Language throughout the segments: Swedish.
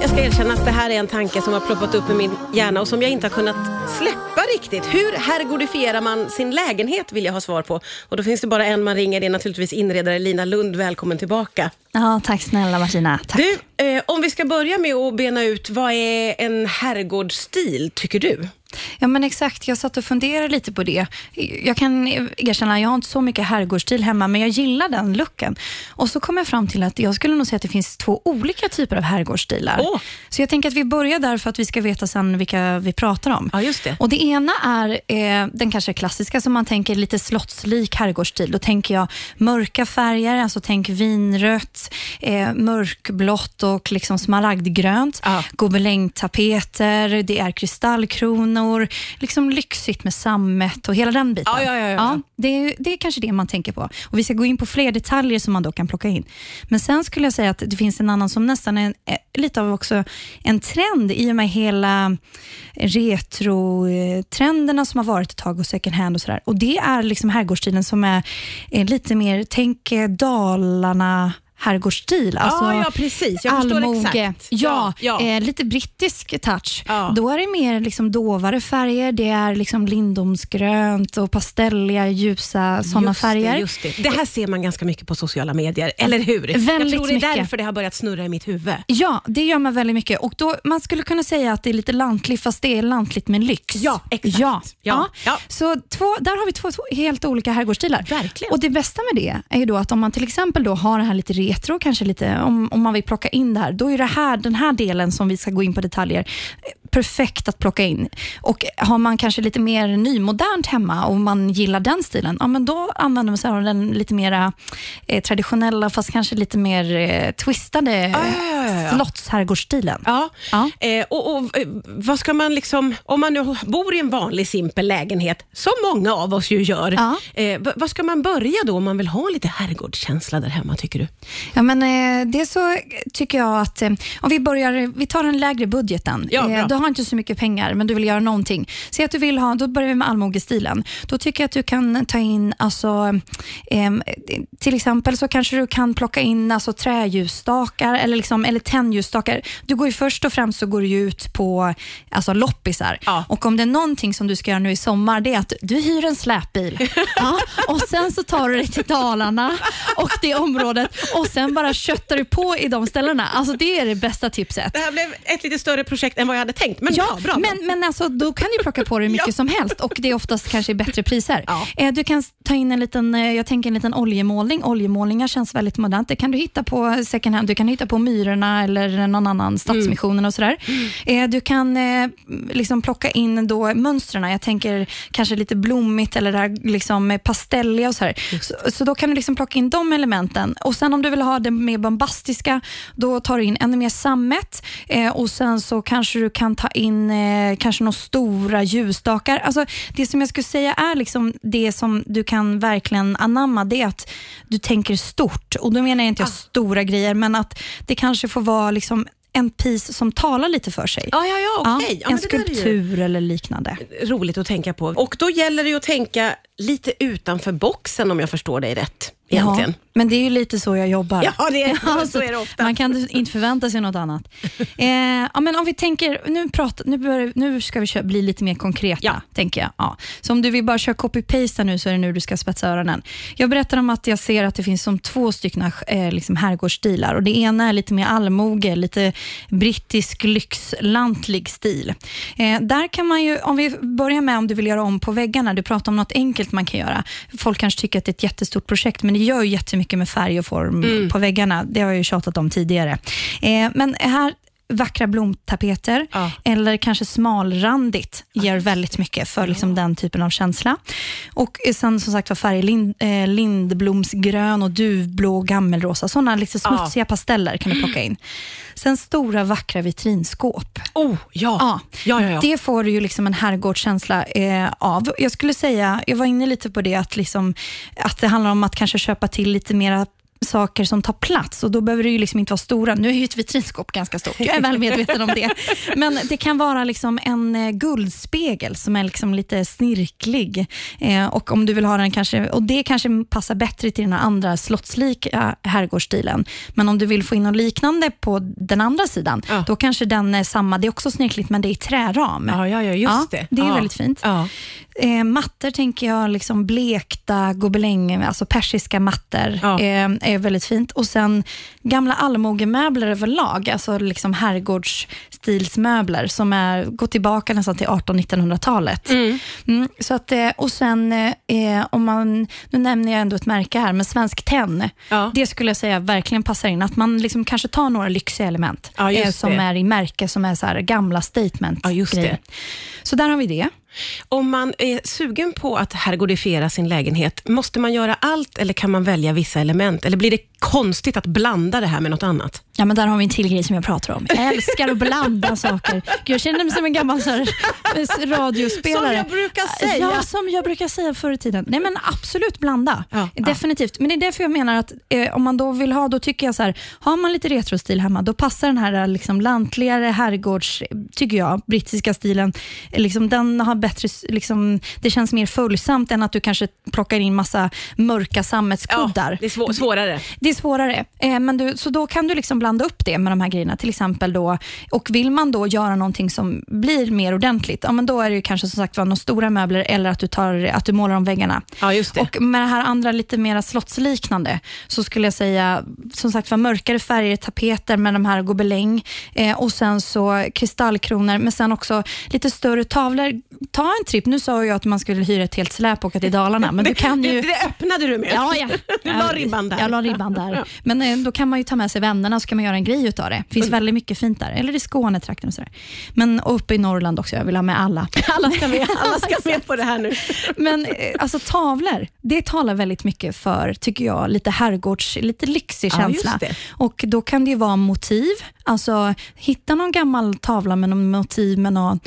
Jag ska erkänna att det här är en tanke som har ploppat upp i min hjärna och som jag inte har kunnat släppa riktigt. Hur herrgodifierar man sin lägenhet vill jag ha svar på. Och då finns det bara en man ringer, det är naturligtvis inredare Lina Lund. Välkommen tillbaka. Ja, tack snälla Martina. Tack. Du, eh, om vi ska börja med att bena ut, vad är en herrgårdsstil, tycker du? Ja men exakt, jag satt och funderade lite på det. Jag kan erkänna, jag har inte så mycket herrgårdsstil hemma, men jag gillar den looken. Och så kom jag fram till att jag skulle nog säga att det finns två olika typer av herrgårdsstilar. Åh. Så jag tänker att vi börjar där för att vi ska veta sen vilka vi pratar om. Ja, just det. Och Det ena är eh, den kanske klassiska som man tänker lite slottslik herrgårdsstil. Då tänker jag mörka färger, alltså tänk vinrött, eh, mörkblått och liksom smaragdgrönt. Ja. Gobelängtapeter, det är kristallkronor, liksom lyxigt med sammet och hela den biten. Ja, ja, ja, ja. det, är, det är kanske det man tänker på. Och Vi ska gå in på fler detaljer som man då kan plocka in. Men sen skulle jag säga att det finns en annan som nästan är en, eh, lite av också en trend i och med hela retro-trenderna som har varit ett tag och second hand och sådär. Och det är liksom herrgårdsstilen som är, är lite mer, tänk eh, Dalarna herrgårdsstil. Alltså ja, ja, precis. Jag allmoge. Ja, ja. Eh, lite brittisk touch. Ja. Då är det mer liksom dovare färger, det är liksom lindomsgrönt och pastelliga, ljusa sådana färger. Det, just det. det här ser man ganska mycket på sociala medier, eller hur? jag Väldigt tror det är mycket. därför det har börjat snurra i mitt huvud. Ja, det gör man väldigt mycket. Och då, man skulle kunna säga att det är lite lantligt, fast det är lantligt med lyx. Ja, exakt. Ja, Ja, ja. Så två, där har vi två, två helt olika herrgårdsstilar. Verkligen. Och Det bästa med det är ju då att om man till exempel då har det här lite retro, kanske lite, om, om man vill plocka in det här, då är det här, den här delen som vi ska gå in på detaljer, perfekt att plocka in. Och Har man kanske lite mer nymodernt hemma och man gillar den stilen, ja, men då använder man sig av den lite mer eh, traditionella, fast kanske lite mer eh, twistade ja, ja, ja, ja. slottsherrgårdsstilen. Ja. Ja. Eh, och, och, eh, vad ska man liksom, om man nu bor i en vanlig simpel lägenhet, som många av oss ju gör, Ja. eh, vad ska man börja då om man vill ha lite herrgårdskänsla där hemma, tycker du? Ja, men, eh, det så tycker jag att eh, om vi börjar, vi tar den lägre budgeten. Ja, bra. Eh, har inte så mycket pengar, men du vill göra någonting. Säg att du vill ha, då börjar vi med allmogestilen. Då tycker jag att du kan ta in, alltså, ehm, till exempel så kanske du kan plocka in alltså, träljusstakar eller, liksom, eller tennljusstakar. Du går ju först och främst så går du ut på alltså, loppisar. Ja. Och om det är någonting som du ska göra nu i sommar, det är att du hyr en släpbil. ja, och sen så tar du dig till Dalarna och det området och sen bara köttar du på i de ställena. Alltså det är det bästa tipset. Det här blev ett lite större projekt än vad jag hade tänkt, men Ja, bra, men, men alltså, då kan du plocka på dig mycket Ja. som helst och det är oftast kanske bättre priser. Ja. Eh, Du kan ta in en liten, eh, jag tänker en liten oljemålning. Oljemålningar känns väldigt modernt. Det kan du hitta på second hand. Du kan hitta på Myrorna eller någon annan, Stadsmissionen och sådär. Eh, Du kan liksom plocka in då mönstren. Jag tänker kanske lite blommigt eller där liksom pastelliga och så här. Så, så då kan du liksom plocka in de elementen. Och Sen om du vill ha det mer bombastiska, då tar du in ännu mer sammet och sen så kanske du kan ta in eh, kanske några stora ljusstakar. Alltså, det som jag skulle säga är liksom det som du kan verkligen anamma, det är att du tänker stort. Och Då menar jag inte jag stora grejer, men att det kanske får vara liksom en piece som talar lite för sig. Ja, ja, ja, okej. Ja, en det där är ju- skulptur eller liknande. roligt att tänka på. Och då gäller det att tänka lite utanför boxen om jag förstår dig rätt. Egentligen. Ja, men det är ju lite så jag jobbar. Ja, det är, Ja, så är det ofta. Man kan inte förvänta sig något annat. Eh, ja, men om vi tänker, nu, pratar, nu, börjar, nu ska vi köra, bli lite mer konkreta, Ja. tänker jag. Ja. Så om du vill bara köra copy-paste nu så är det nu du ska spetsa öronen. Jag berättar om att jag ser att det finns som två stycken eh, liksom herrgårdsstilar. Och det ena är lite mer allmoge, lite brittisk lyxlantlig stil. Eh, där kan man ju, om vi börjar med om du vill göra om på väggarna, du pratar om något enkelt man kan göra. Folk kanske tycker att det är ett jättestort projekt, men det gör ju jättemycket med färg och form på väggarna. Det har jag ju tjatat om tidigare. Eh, men här vackra blomtapeter Ja. eller kanske smalrandigt ger väldigt mycket för liksom den typen av känsla. Och sen som sagt var färger, lind, eh, lindblomsgrön och duvblå och gammelrosa. Sådana lite smutsiga pasteller kan du plocka in. Sen stora vackra vitrinskåp. Oh, ja. Ja, Ja, ja, ja. Det får du ju liksom en herrgårdskänsla eh, av. Jag skulle säga, jag var inne lite på det, att, liksom, att det handlar om att kanske köpa till lite mera saker som tar plats och då behöver det ju liksom inte vara stora. Nu är ju ett vitrinskåp ganska stort, jag är väl medveten om det. Men det kan vara liksom en eh, guldspegel som är liksom lite snirklig. Eh, och om du vill ha den kanske, och det kanske passar bättre till den andra slottslika herrgårdsstilen. Men om du vill få in något liknande på den andra sidan, ja. då kanske den är samma. Det är också snirkligt, men det är i träram. Ja, ja, ja just ja, det. Det är ja. väldigt fint. Ja. Eh, mattor tänker jag, liksom blekta gobeläng, alltså persiska mattor, eh, är väldigt fint. Och sen gamla allmogemöbler överlag, alltså liksom herrgårdsstilsmöbler som är, går tillbaka nästan till 1800-1900-talet. Mm. Mm, så att, eh, och sen, eh, om man, nu nämner jag ändå ett märke här, men Svensk Tenn, ja. det skulle jag säga verkligen passar in. Att man liksom kanske tar några lyxiga element ja, eh, som det. är i märke, som är så gamla statement-grejer. Så där har vi det. Om man är sugen på att herrgårdifiera sin lägenhet, måste man göra allt eller kan man välja vissa element? Eller blir det konstigt att blanda det här med något annat? Ja, men där har vi en till grej som jag pratar om. Jag älskar att blanda saker. Gud, jag känner mig som en gammal så här, radiospelare. Som jag brukar säga. Ja, som jag brukar säga förr i tiden. Nej, men absolut blanda. Ja, Definitivt. Ja. Men det är därför jag menar att eh, om man då vill ha, då tycker jag så här, har man lite retrostil hemma, då passar den här liksom, lantligare herrgårds, tycker jag, brittiska stilen, liksom, den har bättre, liksom, det känns mer följsamt än att du kanske plockar in massa mörka sammetskuddar. Ja, det är svår, svårare. Det är svårare. Eh, men du, så då kan du liksom blanda upp det med de här grejerna. Till exempel då, och vill man då göra någonting som blir mer ordentligt, ja, men då är det kanske som sagt några stora möbler eller att du, tar, att du målar om väggarna. Ja, just det. Och med det här andra lite mer slottsliknande, så skulle jag säga som sagt var mörkare färger, tapeter med de här gobeläng eh, och sen så kristallkronor, men sen också lite större tavlor. Ta en tripp. Nu sa jag att man skulle hyra ett helt släp och åka till Dalarna, men du kan ju... Det, det öppnade du med. Ja, ja. Du la ribban där. Jag la ribban där. Men eh, då kan man ju ta med sig vännerna så kan man göra en grej utav det. Det finns mm. väldigt mycket fint där. Eller i Skånetrakten och sådär. Men uppe i Norrland också. Jag vill ha med alla. Alla ska med, alla ska med på det här nu. Men eh, alltså tavlor, det talar väldigt mycket för, tycker jag, lite herrgårds, lite lyxig känsla. Ja, och då kan det vara motiv. Alltså hitta någon gammal tavla med någon motiv med någon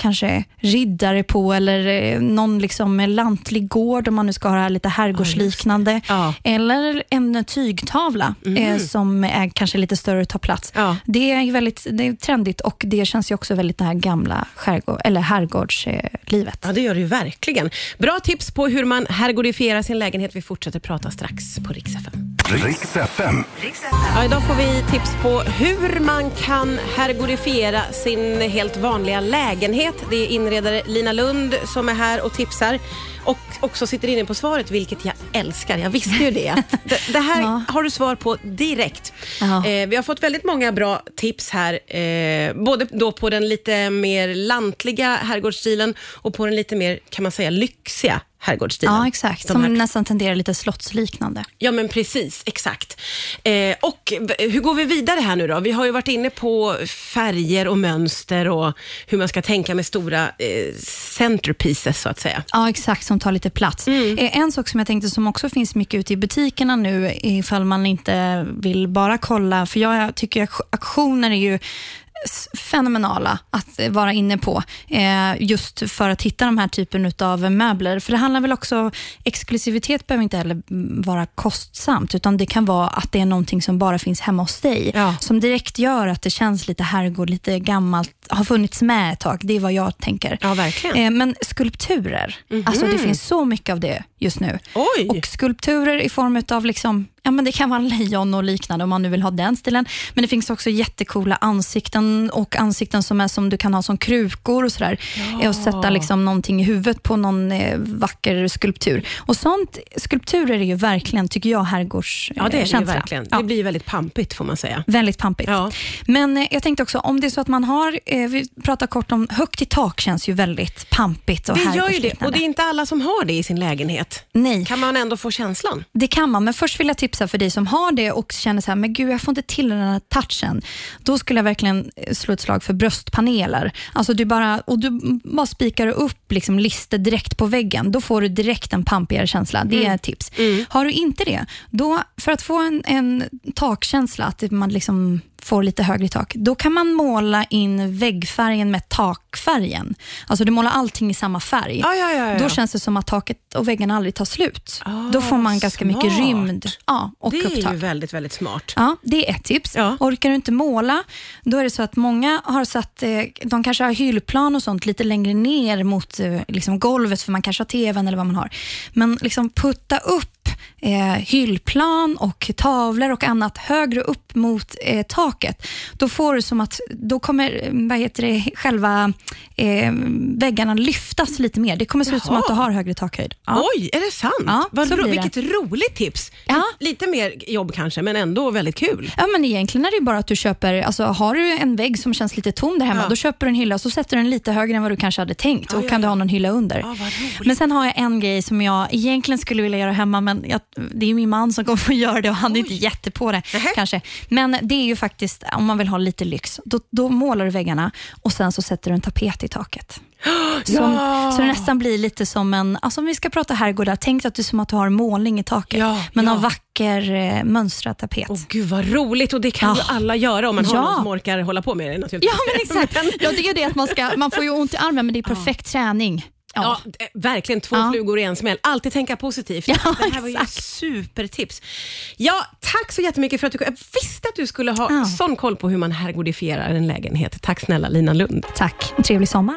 kanske riddare på eller eh, någon liksom lantlig gård om man nu ska ha det här lite herrgårdsliknande. Ja. Eller en tygtavla mm. eh, som är kanske lite större och tar plats. Ja. Det är väldigt det är trendigt och det känns ju också väldigt det här gamla skärgård, eller herrgårdslivet. Ja, det gör det ju verkligen. Bra tips på hur man herrgårdifierar sin lägenhet. Vi fortsätter prata strax på Rix Rix FM. Ja, idag får vi tips på hur man kan herrgårdifiera sin helt vanliga lägenhet. Det är inredare Lina Lund som är här och tipsar och också sitter inne på svaret, vilket jag älskar. Jag visste ju det. Det, det här ja. har du svar på direkt. Eh, vi har fått väldigt många bra tips här, eh, både då på den lite mer lantliga herrgårdsstilen och på den lite mer, kan man säga, lyxiga herrgårdsstilen. Ja, exakt. som här... nästan tenderar lite slottsliknande. Ja, men precis. Exakt. Eh, och hur går vi vidare här nu då? Vi har ju varit inne på färger och mönster och hur man ska tänka med stora eh, centerpieces, så att säga. Ja, exakt, som tar lite plats. Mm. Eh, en sak som jag tänkte som också finns mycket ute i butikerna nu, ifall man inte vill bara kolla, för jag tycker auktioner är ju fenomenala att vara inne på, eh, just för att hitta de här typen av möbler. För det handlar väl också, exklusivitet behöver inte heller vara kostsamt, utan det kan vara att det är någonting som bara finns hemma hos dig, ja. som direkt gör att det känns lite herrgård, lite gammalt, har funnits med ett tag. Det är vad jag tänker. Ja, verkligen. Eh, men skulpturer, mm -hmm. alltså det finns så mycket av det just nu. Oj. Och skulpturer i form av liksom Ja, men det kan vara lejon och liknande om man nu vill ha den stilen. Men det finns också jättekola ansikten och ansikten som är som du kan ha som krukor och sådär. Ja. Och sätta liksom någonting i huvudet på någon eh, vacker skulptur. Och sånt, skulpturer är ju verkligen, tycker jag, herrgårdskänsla. Ja, det är det verkligen. Ja. Det blir väldigt pampigt får man säga. Väldigt pampigt. Ja. Men eh, jag tänkte också, om det är så att man har, eh, vi pratar kort om, högt i tak känns ju väldigt pampigt och Det gör ju det, och det är inte alla som har det i sin lägenhet. Nej. Kan man ändå få känslan? Det kan man, men först vill jag tipsa för dig som har det och känner så här, men gud jag får inte till den här touchen. Då skulle jag verkligen eh, slå ett slag för bröstpaneler. Alltså du bara, och du bara spikar upp liksom lister direkt på väggen. Då får du direkt en pampigare känsla. Det är mm. ett tips. Mm. Har du inte det, då för att få en, en takkänsla, att man liksom får lite högre tak, då kan man måla in väggfärgen med takfärgen. Alltså du målar allting i samma färg. Ja, ja, ja, ja. Då känns det som att taket och väggarna aldrig tar slut. Ah, då får man ganska mycket smart. rymd ja, och det är upptak. ju väldigt, väldigt smart. Ja, det är ett tips. Orkar du inte måla, då är det så att många har satt, eh, de kanske har hyllplan och sånt lite längre ner mot Eh, liksom golvet, för man kanske har tvn eller vad man har. Men liksom putta upp eh, hyllplan och tavlor och annat högre upp mot eh, taket. Då får du som att, då kommer eh, vad heter det, själva eh, väggarna lyftas lite mer. Det kommer se ut som att du har högre takhöjd. Ja. Oj, är det sant? Ja, Vad ro- vilket roligt tips. Ja. Lite mer jobb kanske, men ändå väldigt kul. Ja, men egentligen är det bara att du köper, alltså har du en vägg som känns lite tom där hemma, Ja. då köper du en hylla och så sätter du den lite högre än vad du kanske hade tänkt och ja, kan du ha någon hylla under. Roligt. Men sen har jag en grej som jag egentligen skulle vilja göra hemma, men jag, det är min man som kommer få göra det och han är inte jätte på det Nähä. kanske. Men det är ju faktiskt, om man vill ha lite lyx, då, då målar du väggarna och sen så sätter du en tapet i taket. Som, Ja. Så det nästan blir lite som en, alltså om vi ska prata herrgårdar, tänk att det är som att du har målning i taket, Ja, men ja. av vacker eh, mönstrad tapet. Åh gud vad roligt och det kan Ja. ju alla göra om man har någon som orkar hålla på med det naturligtvis. Ja, men exakt. Ja, det är det att man, ska, man får ju ont i armen, men det är perfekt träning. Ja, eh, verkligen två Ja. flugor i en smäll. Alltid tänka positivt. Ja, det här var ju exakt. supertips. Ja, tack så jättemycket för att du Jag visste att du skulle ha Ja. sån koll på hur man herrgårdifierar en lägenhet. Tack snälla Lina Lund. Tack. En trevlig sommar.